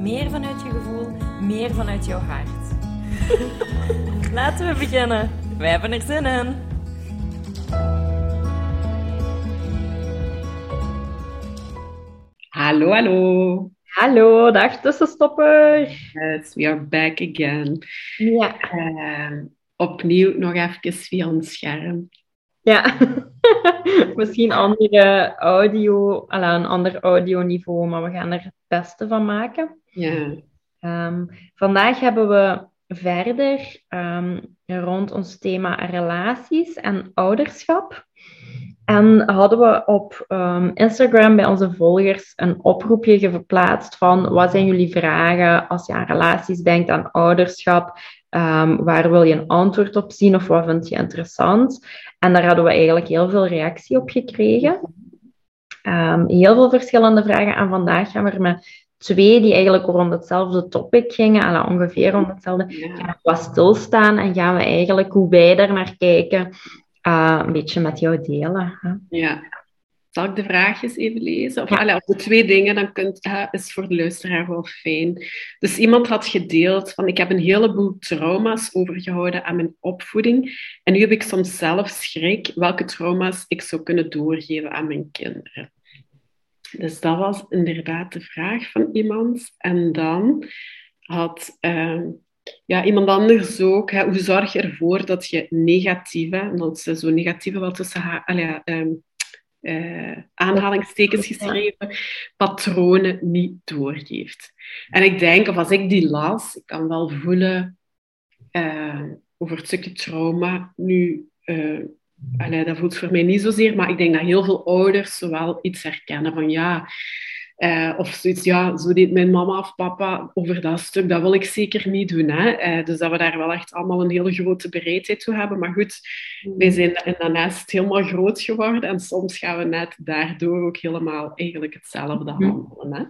meer vanuit je gevoel, meer vanuit jouw hart. Laten we beginnen. Wij hebben er zin in. Hallo, hallo. Hallo, dag tussenstopper. Yes, we are back again. Ja. Eh, opnieuw nog even via ons scherm. Ja. Misschien andere audio, een ander audioniveau, maar we gaan er het beste van maken. Ja, Ehm, vandaag hebben we verder ehm, rond ons thema relaties en ouderschap. En hadden we op ehm, Instagram bij onze volgers een oproepje geplaatst van wat zijn jullie vragen als je aan relaties denkt, aan ouderschap? Waar wil je een antwoord op zien of wat vind je interessant? En daar hadden we eigenlijk heel veel reactie op gekregen. Heel veel verschillende vragen. En vandaag gaan we er met twee die eigenlijk rond hetzelfde topic gingen, alla, ongeveer rond hetzelfde, ja. gaan we wat stilstaan en gaan we eigenlijk hoe wij daar naar kijken, eh, een beetje met jou delen. Hè? ja. Zal ik de vraagjes even lezen? Of, Ja. of de twee dingen, dan kunt, is voor de luisteraar wel fijn. Dus iemand had gedeeld van ik heb een heleboel trauma's overgehouden aan mijn opvoeding. En nu heb ik soms zelf schrik welke trauma's ik zou kunnen doorgeven aan mijn kinderen. Dus dat was inderdaad de vraag van iemand. En dan had ehm, ja, iemand anders ook, hè, hoe zorg je ervoor dat je negatieve, dat is zo negatieve wel tussen ha- allee, ja, ehm, eh, aanhalingstekens geschreven, patronen niet doorgeeft. En ik denk, of als ik die las, ik kan wel voelen eh, over het stukje trauma. Nu, eh, allee, dat voelt voor mij niet zozeer, maar ik denk dat heel veel ouders zowel iets herkennen van ja, eh, of zoiets, ja, zo deed mijn mama of papa over dat stuk, dat wil ik zeker niet doen. Hè? Eh, dus dat we daar wel echt allemaal een hele grote bereidheid toe hebben. Maar goed, wij zijn in dat nest helemaal groot geworden en soms gaan we net daardoor ook helemaal eigenlijk hetzelfde handelen. Hè?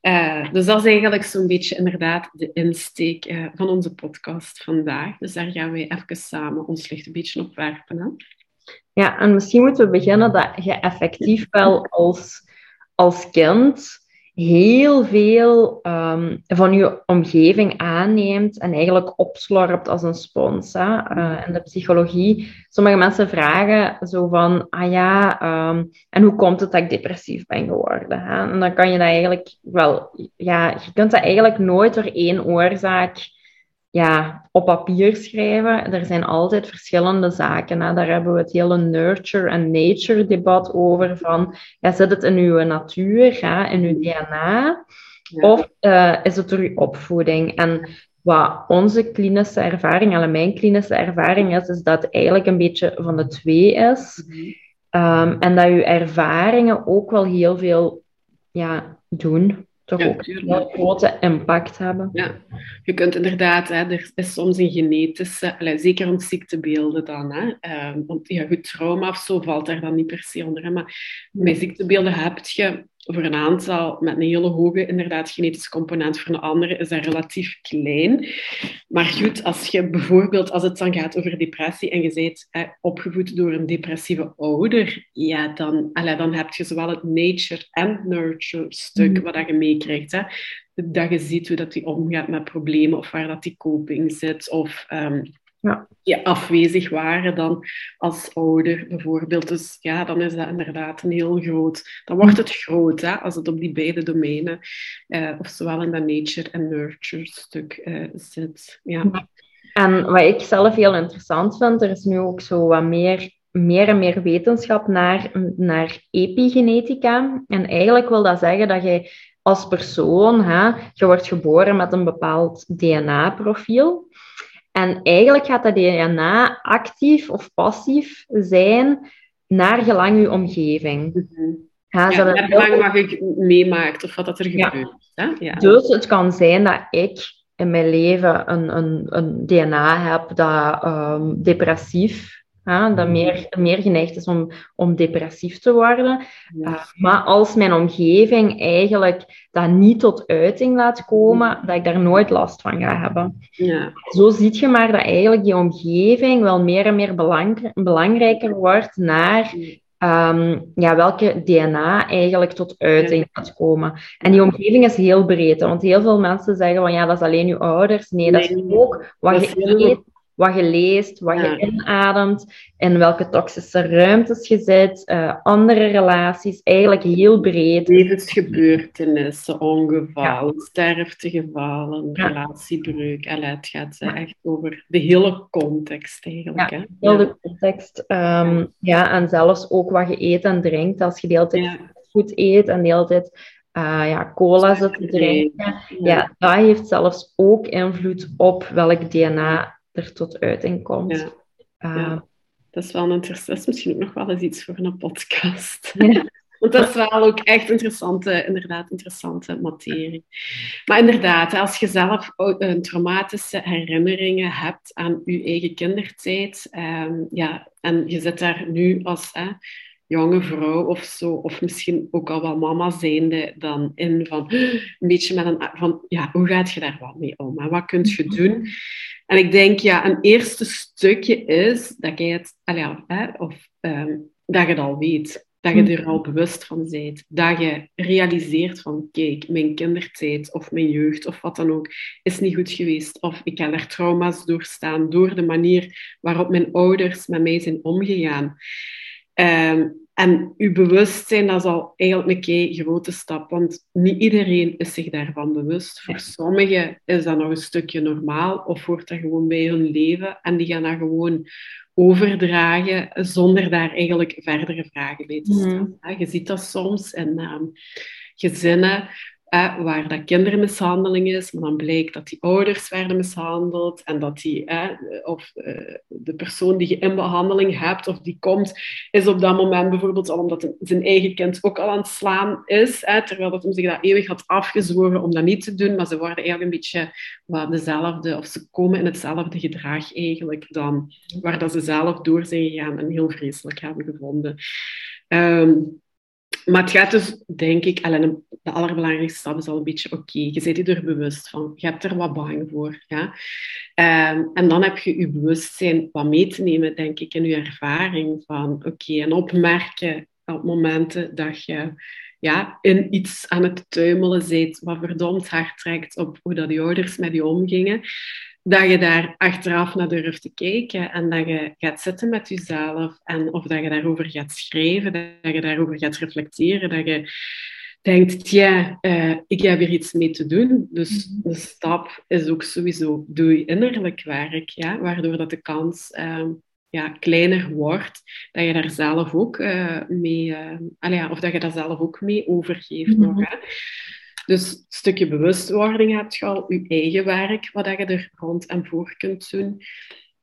Eh, dus dat is eigenlijk zo'n beetje inderdaad de insteek van onze podcast vandaag. Dus daar gaan wij even samen ons licht een beetje op werpen. Hè? Ja, en misschien moeten we beginnen dat je effectief wel als, als kind heel veel ehm, van je omgeving aanneemt en eigenlijk opslorpt als een spons. Hè? Eh, in de psychologie, sommige mensen vragen zo van, ah ja, ehm, en hoe komt het dat ik depressief ben geworden? Hè? En dan kan je dat eigenlijk wel, ja, je kunt dat eigenlijk nooit door één oorzaak ja, op papier schrijven. Er zijn altijd verschillende zaken. Hè. Daar hebben we het hele nurture en nature debat over. Van, ja, zit het in uw natuur, hè, in uw DNA? Ja. Of eh, is het door uw opvoeding? En wat onze klinische ervaring, en mijn klinische ervaring is, is dat het eigenlijk een beetje van de twee is. Ehm, en dat uw ervaringen ook wel heel veel ja, doen. Toch Ja, ook een grote impact hebben. Ja, je kunt inderdaad, hè, er is soms een genetische, allee, zeker rond ziektebeelden dan. Hè, Ehm, want ja, goed, trauma of zo valt daar dan niet per se onder. Hè, maar bij ziektebeelden heb je voor een aantal met een hele hoge inderdaad genetische component, voor een andere is dat relatief klein. Maar goed, als je bijvoorbeeld, als het dan gaat over depressie en je bent hè, opgevoed door een depressieve ouder, ja, dan, allee, dan heb je zowel het nature en nurture stuk Mhm. wat dat je meekrijgt. Hè dat je ziet hoe dat die omgaat met problemen of waar dat die coping zit of ehm, Ja. die afwezig waren dan als ouder bijvoorbeeld. Dus ja, dan is dat inderdaad een heel groot... Dan wordt het groot, hè, als het op die beide domeinen, eh, of zowel in dat nature en nurture stuk eh, zit. Ja. En wat ik zelf heel interessant vind, er is nu ook zo wat meer, meer en meer wetenschap naar, naar epigenetica. En eigenlijk wil dat zeggen dat je als persoon, hè, je wordt geboren met een bepaald DNA-profiel. En eigenlijk gaat dat DNA actief of passief zijn naar gelang je omgeving. Ja, Ja, zodat naar heel gelang wat je meemaakt of wat dat er Ja. gebeurt. Hè? Ja. Dus het kan zijn dat ik in mijn leven een, een, een DNA heb dat um, depressief dat mhm. meer, meer geneigd is om, om depressief te worden. Uh, maar als mijn omgeving eigenlijk dat niet tot uiting laat komen, mhm. dat ik daar nooit last van ga hebben. Ja. Zo zie je maar dat eigenlijk die omgeving wel meer en meer belang, belangrijker wordt naar um, ja, welke DNA eigenlijk tot uiting gaat komen. En die omgeving is heel breed, want heel veel mensen zeggen van ja, dat is alleen je ouders. Nee, dat is ook wat je eet, wat je leest, wat je inademt, in welke toxische ruimtes je zit, uh, andere relaties, eigenlijk heel breed. Levensgebeurtenissen, ongevallen, ja. sterftegevallen, relatiebreuk. Allee, het gaat uh, echt over de hele context eigenlijk. Ja, heel de context. Um, ja, en zelfs ook wat je eet en drinkt. Als je de hele tijd goed eet en de hele tijd uh, ja, cola zit te drinken, ja. dat heeft zelfs ook invloed op welk DNA er tot uiting komt. Ja. Uh, dat is wel interessant. Dat is misschien ook nog wel eens iets voor een podcast. Want dat is wel ook echt interessante, inderdaad, interessante materie. Maar inderdaad, als je zelf een traumatische herinneringen hebt aan je eigen kindertijd, um, ja, en je zit daar nu als jonge vrouw of zo, of misschien ook al wel mama zijnde, dan in van een beetje met een van, ja, hoe gaat je daar wat mee om? En wat kun je mhm. doen? En ik denk, ja, een eerste stukje is dat je het, ja, hè, of um, dat je het al weet. Dat je er al bewust van bent. Dat je realiseert van, kijk, mijn kindertijd of mijn jeugd of wat dan ook, is niet goed geweest. Of ik heb er trauma's doorstaan door de manier waarop mijn ouders met mij zijn omgegaan. Um, en uw bewustzijn, dat is al eigenlijk een kei grote stap, want niet iedereen is zich daarvan bewust. Voor sommigen is dat nog een stukje normaal, of hoort dat gewoon bij hun leven, en die gaan dat gewoon overdragen zonder daar eigenlijk verdere vragen bij te stellen. Mm. Je ziet dat soms in uh, gezinnen eh, waar dat kindermishandeling is, maar dan blijkt dat die ouders werden mishandeld en dat die, eh, of uh, de persoon die je in behandeling hebt of die komt, is op dat moment bijvoorbeeld al omdat zijn eigen kind ook al aan het slaan is, terwijl dat hem zich dat eeuwig had afgezworen om dat niet te doen, maar ze worden eigenlijk een beetje wat dezelfde, of ze komen in hetzelfde gedrag eigenlijk dan waar dat ze zelf door zijn gegaan en heel vreselijk hebben gevonden. Um, maar het gaat dus, denk ik, alleen de allerbelangrijkste stap is al een beetje oké. je bent je er bewust van. Je hebt er wat bang voor. Ja? Ehm, en dan heb je je bewustzijn wat mee te nemen, denk ik, in je ervaring van oké, en opmerken op momenten dat je ja, in iets aan het tuimelen bent wat verdomd hard trekt op hoe dat die ouders met je omgingen dat je daar achteraf naar durft te kijken en dat je gaat zitten met jezelf en of dat je daarover gaat schrijven, dat je daarover gaat reflecteren, dat je denkt, ja, uh, ik heb hier iets mee te doen. Dus mhm. de stap is ook sowieso, doe je innerlijk werk, ja, waardoor dat de kans uh, ja, kleiner wordt, dat je daar zelf ook uh, mee, uh, of dat je daar zelf ook mee overgeeft mm nog. Hè. Dus een stukje bewustwording heb je al, je eigen werk, wat je er rond en voor kunt doen.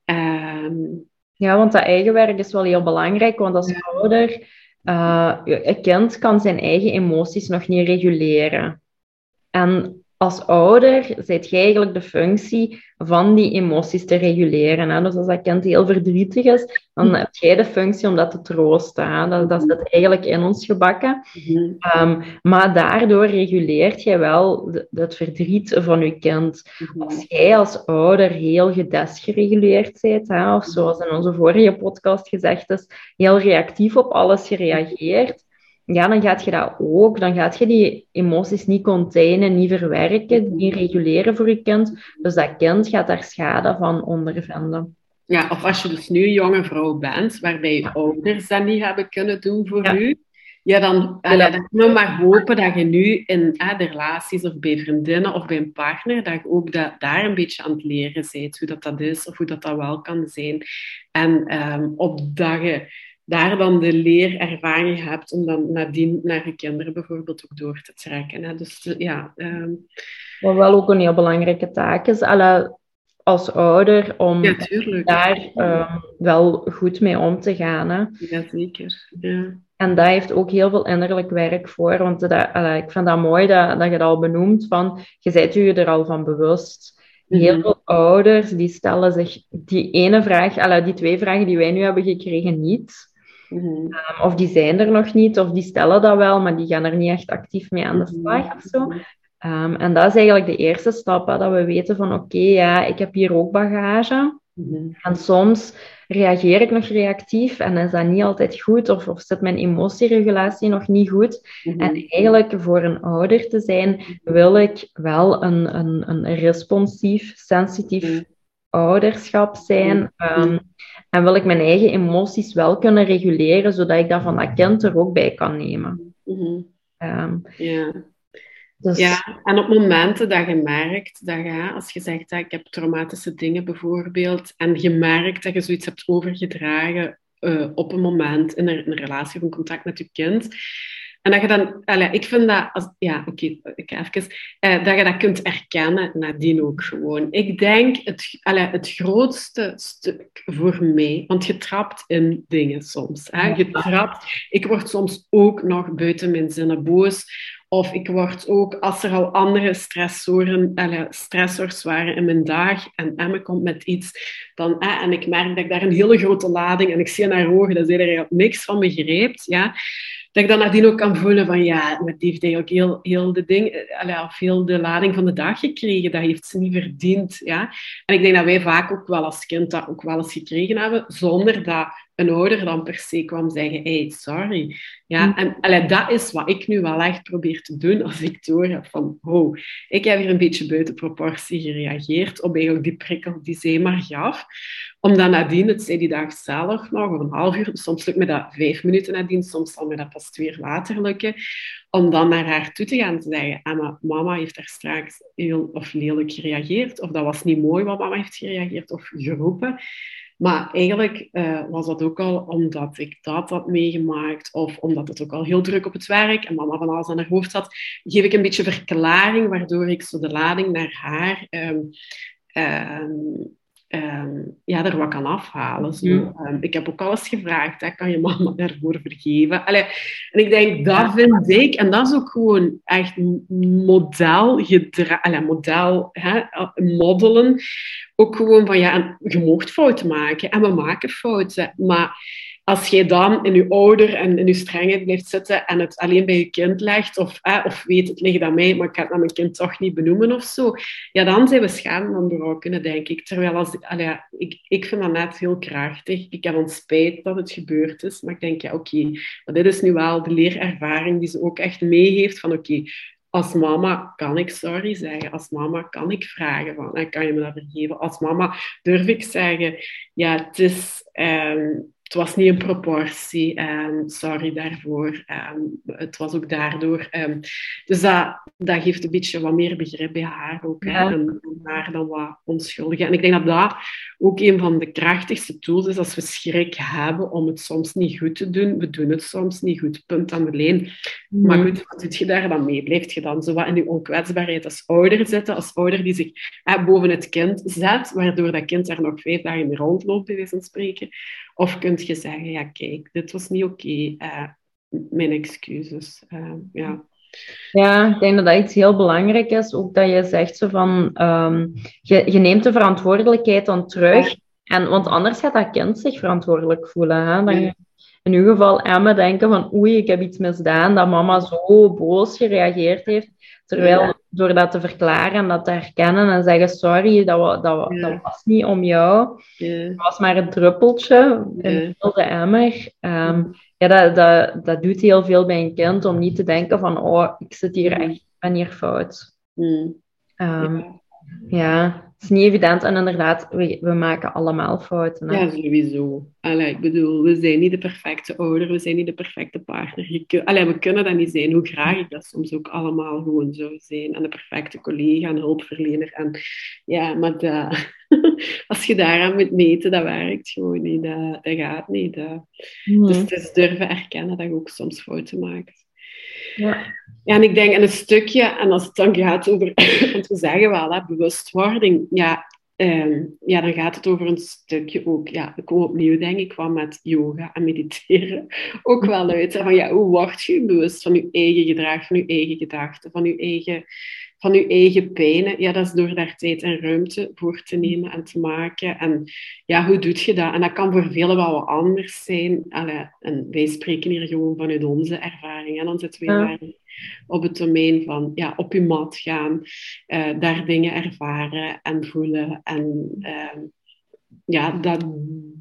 Ehm, ja, want dat eigen werk is wel heel belangrijk, want als ouder, uh, een kind kan zijn eigen emoties nog niet reguleren. En als ouder zet je eigenlijk de functie van die emoties te reguleren. Hè? Dus als dat kind heel verdrietig is, dan heb jij de functie om dat te troosten. Hè? Dat, dat zit eigenlijk in ons gebakken. Um, maar daardoor reguleert je wel het verdriet van je kind. Als jij als ouder heel gedesgereguleerd bent, hè? of zoals in onze vorige podcast gezegd is, heel reactief op alles gereageerd, ja, dan gaat je dat ook, dan gaat je die emoties niet containen, niet verwerken, niet reguleren voor je kind. Dus dat kind gaat daar schade van ondervinden. Ja, of als je dus nu een jonge vrouw bent, waarbij je ouders dat niet hebben kunnen doen voor u, ja, dan, ja. dan kunnen we maar hopen dat je nu in de relaties of bij vriendinnen of bij een partner, dat je ook dat, daar een beetje aan het leren bent, hoe dat, dat is of hoe dat, dat wel kan zijn. En um, op dat je daar dan de leerervaring hebt om dan nadien naar je kinderen bijvoorbeeld ook door te trekken. Hè. Dus eh, ja. Um... Wat wel ook een heel belangrijke taak is, alle, als ouder, om daar um, wel goed mee om te gaan. Hè. Ja, zeker. Ja. En daar heeft ook heel veel innerlijk werk voor, want dat, ik vind dat mooi dat, dat je dat al benoemt, van je bent je er al van bewust. Heel Mhm. veel ouders die stellen zich die ene vraag, die twee vragen die wij nu hebben gekregen, niet. Mhm. Um, Of die zijn er nog niet, of die stellen dat wel, maar die gaan er niet echt actief mee aan de slag of zo. Um, en dat is eigenlijk de eerste stap, hè, dat we weten van oké, ja, ik heb hier ook bagage. Mhm. En soms reageer ik nog reactief en is dat niet altijd goed, of, of zit mijn emotieregulatie nog niet goed. Mhm. En eigenlijk voor een ouder te zijn, wil ik wel een, een, een responsief, sensitief Mhm. Ouderschap zijn. Um, en wil ik mijn eigen emoties wel kunnen reguleren, zodat ik dat van dat kind er ook bij kan nemen. Mhm. Um, Ja. dus, Ja, en op momenten dat je merkt dat je, als je zegt dat ik heb traumatische dingen bijvoorbeeld, en je merkt dat je zoiets hebt overgedragen eh, op een moment in een, een relatie of een contact met je kind, en dat je dan, allee, ik vind dat, als, ja, oké, ik even, eh, dat je dat kunt erkennen nadien ook gewoon. Ik denk het, allee, het grootste stuk voor mij, want je trapt in dingen soms. Hè? Je trapt, ik word soms ook nog buiten mijn zinnen boos. Of ik word ook, als er al andere stressoren, allee, stressors waren in mijn dag en Emme komt met iets, dan, eh, en ik merk dat ik daar een hele grote lading, en ik zie in haar ogen dat ze er niks van begrijpt, ja, dat ik dan nadien ook kan voelen van ja, maar die heeft eigenlijk heel, heel de ding, allee, of heel de lading van de dag gekregen. Dat heeft ze niet verdiend. Ja? En ik denk dat wij vaak ook wel als kind dat ook wel eens gekregen hebben, zonder dat een ouder dan per se kwam zeggen, hey, sorry. Ja? En allee, dat is wat ik nu wel echt probeer te doen als ik door heb van, oh, ik heb hier een beetje buiten proportie gereageerd op eigenlijk die prikkel die zij maar gaf. Om dan nadien, het zei die dag zelf nog, of een half uur, soms lukt me dat vijf minuten nadien, soms zal me dat pas twee uur later lukken, om dan naar haar toe te gaan te zeggen, Emma, mama heeft daar straks heel of lelijk gereageerd, of dat was niet mooi wat mama heeft gereageerd of geroepen. Maar eigenlijk uh, was dat ook al omdat ik dat had meegemaakt, of omdat het ook al heel druk op het werk en mama van alles aan haar hoofd had, geef ik een beetje verklaring, waardoor ik zo de lading naar haar um, Um, ja, er wat kan afhalen. Zo. Um, ik heb ook al eens gevraagd, hè, kan je mama daarvoor vergeven? Allee, en ik denk, dat vind ik, en dat is ook gewoon echt model, Allee, model hè, moddelen. Ook gewoon van, ja, je moogt fouten maken en we maken fouten, maar als jij dan in je ouder en in je strengheid blijft zitten en het alleen bij je kind legt, of, eh, of weet het ligt aan mij, maar ik ga het naar mijn kind toch niet benoemen of zo, ja, dan zijn we schaam van berokkenen, denk ik. Terwijl als, allee, ik, ik vind dat net heel krachtig. Ik heb ons spijt dat het gebeurd is, maar ik denk, ja, oké, maar dit is nu wel de leerervaring die ze ook echt meegeeft van, oké, als mama kan ik sorry zeggen. Als mama kan ik vragen van, kan je me dat vergeven? Als mama durf ik zeggen, ja, het is... Um, het was niet in proportie. Um, sorry daarvoor. Um, het was ook daardoor. Um, dus dat, dat geeft een beetje wat meer begrip bij haar ook. Ja. En, haar dan wat onschuldig. En ik denk dat dat ook een van de krachtigste tools is als we schrik hebben om het soms niet goed te doen. We doen het soms niet goed, punt aan de lijn. Mm. Maar goed, wat doe je daar dan mee? Blijft je dan zo wat in je onkwetsbaarheid als ouder zitten? Als ouder die zich eh, boven het kind zet, waardoor dat kind daar nog vijf dagen rondloopt, bij wijze van spreken. Of kun je zeggen, ja kijk, dit was niet oké, okay, uh, mijn excuses. Uh, ja. Ja, ik denk dat dat iets heel belangrijk is. Ook dat je zegt zo van, um, je, je neemt de verantwoordelijkheid dan terug. En, want anders gaat dat kind zich verantwoordelijk voelen. Hè? Dan in uw geval Emma denken van, oei, ik heb iets misdaan, dat mama zo boos gereageerd heeft. Terwijl ja. door dat te verklaren en dat te herkennen en zeggen, sorry, dat, dat, ja. dat was niet om jou. Ja. Het was maar een druppeltje in de emmer. Um, ja, dat, dat, dat doet heel veel bij een kind om niet te denken van, oh, ik zit hier echt, ik ben hier fout. Um, ja, het is niet evident. En inderdaad, we, we maken allemaal fouten. Hè? Ja, sowieso. Allee, ik bedoel, we zijn niet de perfecte ouder, we zijn niet de perfecte partner. Je allee, we kunnen dat niet zijn, hoe graag ik dat soms ook allemaal gewoon zou zijn. En de perfecte collega en hulpverlener. En, ja, maar dat, als je daaraan moet meten, dat werkt gewoon niet. Dat, dat gaat niet. Dat. Mm. Dus het is durven erkennen dat je ook soms fouten maakt. Ja. Ja, en ik denk, en een stukje, en als het dan gaat over, want we zeggen wel, hè, bewustwording, ja, um, ja, dan gaat het over een stukje ook, ja, ik kom opnieuw, denk ik, wat met yoga en mediteren ook wel uit. Hè, van, ja, hoe word je bewust van je eigen gedrag, van je eigen gedachten, van je eigen, van je eigen pijnen, ja, dat is door daar tijd en ruimte voor te nemen en te maken. En ja, hoe doe je dat? En dat kan voor velen wel wat anders zijn. Allee, en wij spreken hier gewoon vanuit onze ervaring. En dan zitten daar op het domein van ja, op je mat gaan, uh, daar dingen ervaren en voelen en uh, ja, dat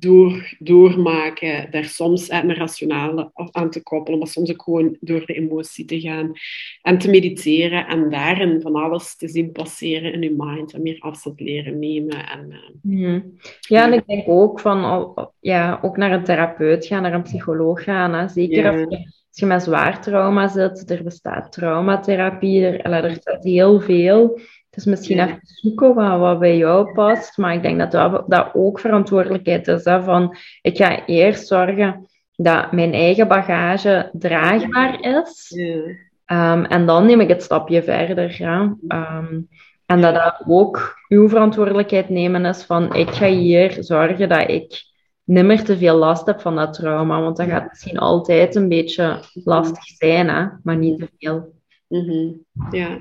door, doormaken, daar soms een rationale aan te koppelen, maar soms ook gewoon door de emotie te gaan en te mediteren en daarin van alles te zien passeren in je mind en meer afstand leren nemen. En, uh, Ja, en ik denk ook van ja, ook naar een therapeut gaan, naar een psycholoog gaan. Hè. Zeker als, je, als je met zwaar trauma zit, er bestaat traumatherapie, er, er staat heel veel. Het is misschien even zoeken wat, wat bij jou past, maar ik denk dat dat, dat ook verantwoordelijkheid is. Hè, van, ik ga eerst zorgen dat mijn eigen bagage draagbaar is. Um, en dan neem ik het stapje verder. Um, en dat dat ook uw verantwoordelijkheid nemen is van ik ga hier zorgen dat ik nimmer te veel last heb van dat trauma. Want dat gaat misschien altijd een beetje lastig zijn, hè, maar niet te veel. Mm -hmm. Ja,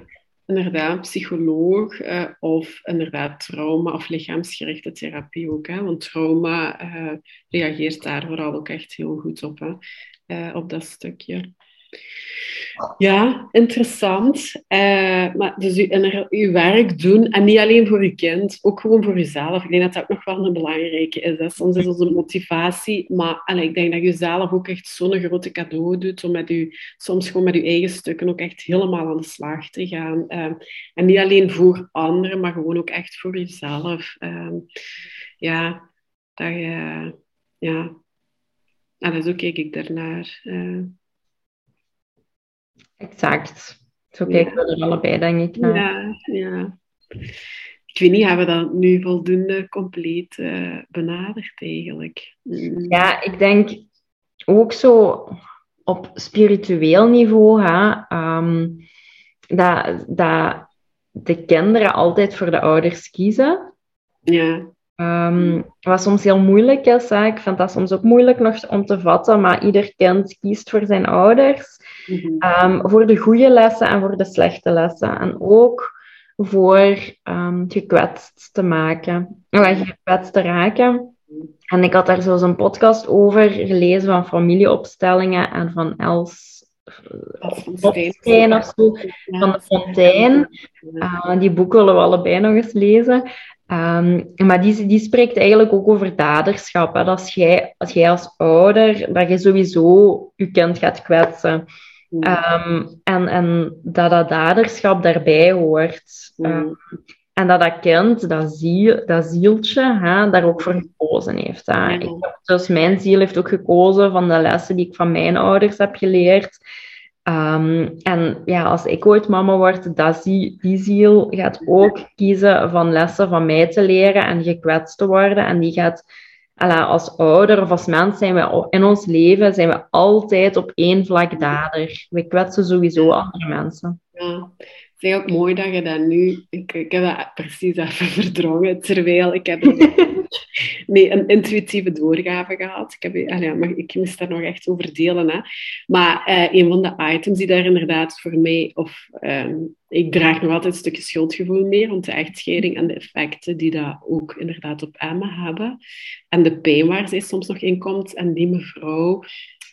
inderdaad psycholoog uh, of inderdaad trauma of lichaamsgerichte therapie ook. Hè? Want trauma uh, reageert daar vooral ook echt heel goed op, hè? Uh, op dat stukje. Ja, interessant. Uh, maar dus uw werk doen, en niet alleen voor uw kind, ook gewoon voor uzelf. Ik denk dat dat ook nog wel een belangrijke is. Soms is onze motivatie, maar allee, ik denk dat je zelf ook echt zo'n grote cadeau doet om met u, soms gewoon met uw eigen stukken ook echt helemaal aan de slag te gaan. Uh, en niet alleen voor anderen, maar gewoon ook echt voor jezelf. Uh, ja, dat je... Ja, en zo kijk ik daarnaar. Exact. Zo kijken we er allebei, denk ik. Naar. Ja, ja. Ik weet niet, hebben we dat nu voldoende compleet uh, benaderd eigenlijk? Mm. Ja, ik denk ook zo op spiritueel niveau, hè, um, dat, dat de kinderen altijd voor de ouders kiezen. Ja. Um, wat soms heel moeilijk is, hè. ik vind dat soms ook moeilijk nog om te vatten, maar ieder kind kiest voor zijn ouders. Um, voor de goede lessen en voor de slechte lessen. En ook voor um, gekwetst te maken, of gekwetst te raken. En ik had daar zo een podcast over gelezen van familieopstellingen en van Els Fontein of zo, van de Fontein. Uh, die boek willen we allebei nog eens lezen. Um, maar die, die spreekt eigenlijk ook over daderschap. Hè? Dat als jij, als jij als ouder, dat je sowieso je kind gaat kwetsen. Um, en, en dat dat daderschap daarbij hoort. Um, en dat dat kind, dat, ziel, dat zieltje, hè, daar ook voor gekozen heeft. Hè. Ik heb, dus mijn ziel heeft ook gekozen van de lessen die ik van mijn ouders heb geleerd. Um, en ja, als ik ooit mama word, dat die, die ziel gaat ook kiezen van lessen van mij te leren en gekwetst te worden. En die gaat als ouder of als mens zijn we in ons leven zijn we altijd op één vlak dader. We kwetsen sowieso andere mensen. Ja, is ook mooi dat je dat nu... Ik, ik heb dat precies even verdrongen, terwijl ik heb nee, een intuïtieve doorgave gehad. Ik, heb, ja, maar ik moest daar nog echt over delen. Hè. Maar uh, een van de items die daar inderdaad voor mij... Of, um, ik draag nog altijd een stukje schuldgevoel meer rond de echtscheiding en de effecten die dat ook inderdaad op Emma hebben. En de pijn waar zij soms nog in komt. En die mevrouw,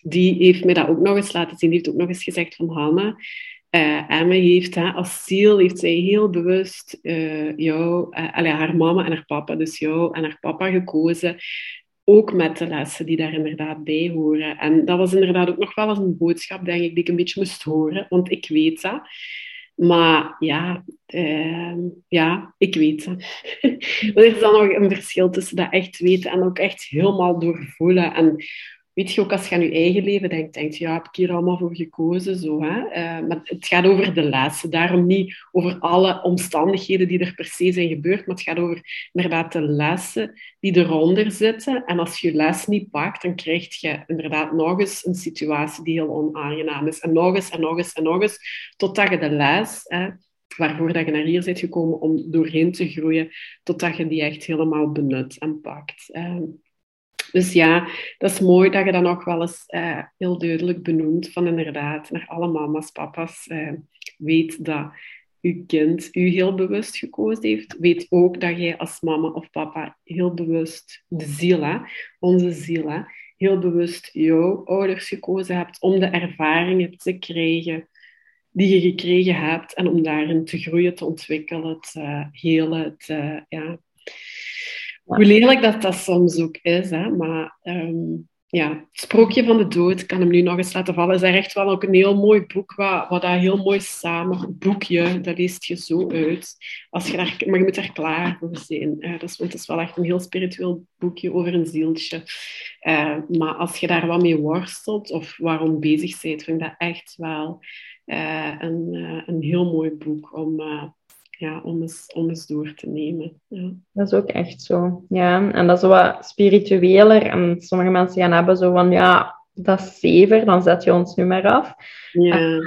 die heeft mij dat ook nog eens laten zien. Die heeft ook nog eens gezegd van Hanna... Uh, Emma heeft hè, als ziel heeft zij heel bewust uh, jou, uh, haar mama en haar papa, dus jou en haar papa gekozen. Ook met de lessen die daar inderdaad bij horen. En dat was inderdaad ook nog wel eens een boodschap, denk ik, die ik een beetje moest horen. Want ik weet dat. Maar ja, ja ik weet het. er is dan nog een verschil tussen dat echt weten en ook echt helemaal doorvoelen. En weet je ook als je aan je eigen leven denkt, denk je, ja, heb ik hier allemaal voor gekozen? Zo, hè? Uh, maar het gaat over de lessen. Daarom niet over alle omstandigheden die er per se zijn gebeurd, maar het gaat over inderdaad de lessen die eronder zitten. En als je les niet pakt, dan krijg je inderdaad nog eens een situatie die heel onaangenaam is. En nog eens en nog eens en nog eens, totdat je de les... Hè, waarvoor dat je naar hier bent gekomen om doorheen te groeien, totdat je die echt helemaal benut en pakt. Uh, dus ja, dat is mooi dat je dat nog wel eens uh, heel duidelijk benoemt. Van inderdaad, naar alle mama's, papa's, uh, weet dat je kind u heel bewust gekozen heeft. Weet ook dat jij als mama of papa heel bewust de ziel, hè, onze ziel, hè, heel bewust jouw ouders gekozen hebt om de ervaringen te krijgen die je gekregen hebt en om daarin te groeien, te ontwikkelen, te helen. Te, ja. Hoe lelijk dat dat soms ook is, hè? maar ehm, ja, Sprookje van de Dood, kan hem nu nog eens laten vallen, is echt wel ook een heel mooi boek, wat, wat heel mooi samen, boekje, dat leest je zo uit. Als je daar, maar je moet er klaar voor zijn. Dat is, het is wel echt een heel spiritueel boekje over een zieltje. Uh, maar als je daar wat mee worstelt of waarom bezig bent, vind ik dat echt wel uh, een, een heel mooi boek om ja, om, eens, om eens door te nemen. Ja. Dat is ook echt zo. Ja, en dat is wat spiritueler. En sommige mensen gaan hebben zo van, ja, dat is zever, dan zet je ons nu maar af. Ja. Uh,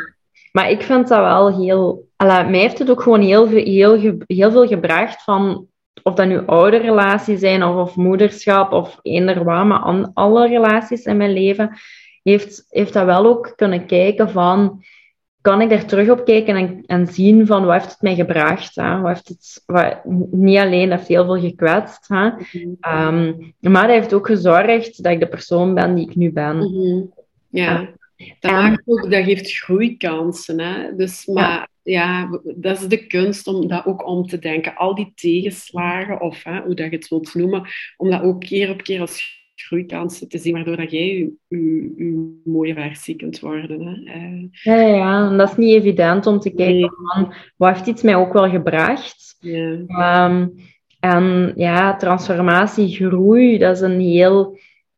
maar ik vind dat wel heel... Alla, mij heeft het ook gewoon heel, heel, heel veel gebracht van... Of dat nu oude relaties zijn, of, of moederschap, of eender wat, maar aan alle relaties in mijn leven, heeft, heeft dat wel ook kunnen kijken van kan ik daar terug op kijken en, en zien van wat heeft het mij gebracht. Hè? Wat heeft het, wat, niet alleen heeft heel veel gekwetst, hè? Mm -hmm. um, maar hij heeft ook gezorgd dat ik de persoon ben die ik nu ben. Mm -hmm. Ja, dat, en, maakt ook, dat geeft groeikansen. Hè? Dus, maar ja. ja. dat is de kunst om dat ook om te denken. Al die tegenslagen, of hè, hoe dat je het wilt noemen, om dat ook keer op keer als groeikansen te zien, waardoor dat jij je, mooie versie kunt worden. Hè. Uh, ja, ja, en dat is niet evident om te kijken nee. van, wat heeft iets mij ook wel gebracht. Ja. Um, en ja, transformatie, groei, dat is een heel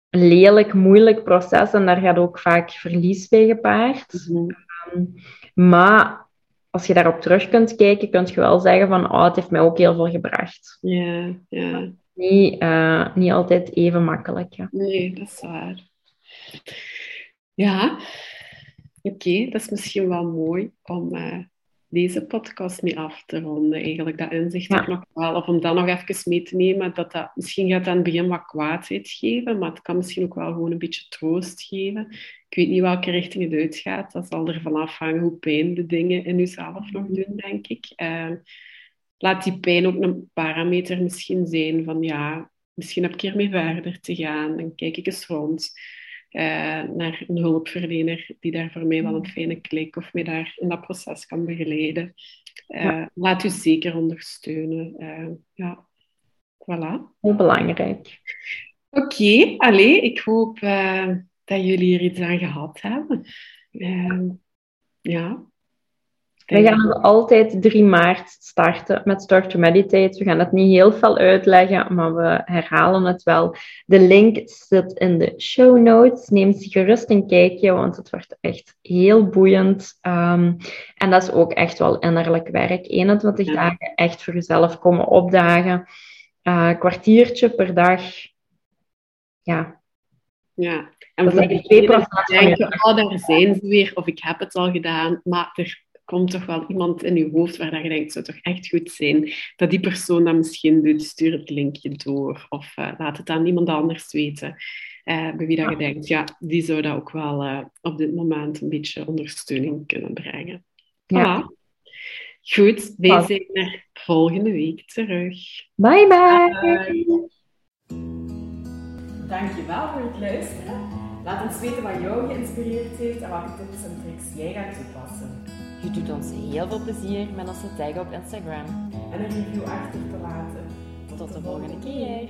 lelijk, moeilijk proces en daar gaat ook vaak verlies bij gepaard. Mm -hmm. um, maar als je daarop terug kunt kijken, kun je wel zeggen van, oh, het heeft mij ook heel veel gebracht. Ja, ja niet, uh, niet altijd even makkelijk. Ja. Nee, dat is waar. Ja, oké, okay, dat is misschien wel mooi om uh, deze podcast mee af te ronden. Eigenlijk dat inzicht ja. nog wel, of om dat nog even mee te nemen. Dat dat, misschien gaat aan het begin wat kwaadheid geven, maar het kan misschien ook wel gewoon een beetje troost geven. Ik weet niet welke richting het uitgaat. Dat zal ervan afhangen hoe pijn de dingen in jezelf nog doen, denk ik. Uh, laat die pijn ook een parameter misschien zijn van ja, misschien heb ik hiermee verder te gaan. Dan kijk ik eens rond uh, naar een hulpverlener die daar voor mij wel een fijne klik of mij daar in dat proces kan begeleiden. Uh, ja. Laat u zeker ondersteunen. Uh, ja, voilà. Heel belangrijk. Oké, okay, allee, ik hoop dat jullie er iets aan gehad hebben. ja, we gaan altijd 3 maart starten met Start to Meditate. We gaan het niet heel veel uitleggen, maar we herhalen het wel. De link zit in de show notes. Neem gerust een kijkje, want het wordt echt heel boeiend. Um, en dat is ook echt wel innerlijk werk. 21 ja. dagen echt voor jezelf komen opdagen. Uh, kwartiertje per dag. Ja. Ja, en voor de denken, oh, daar zijn ze weer, of ik heb het al gedaan, maar er komt toch wel iemand in je hoofd waar je denkt, het zou toch echt goed zijn dat die persoon dat misschien doet, stuur het linkje door of uh, laat het aan iemand anders weten. Uh, bij wie dat je denkt, ja, die zou dat ook wel uh, op dit moment een beetje ondersteuning kunnen brengen. Ja. Goed, wij zijn er volgende week terug. Bye bye. Dankjewel voor het luisteren. Laat ons weten wat jou geïnspireerd heeft en welke tips en tricks jij gaat toepassen. Je doet ons heel veel plezier met ons te taggen op Instagram en een review achter te laten. Tot de volgende keer.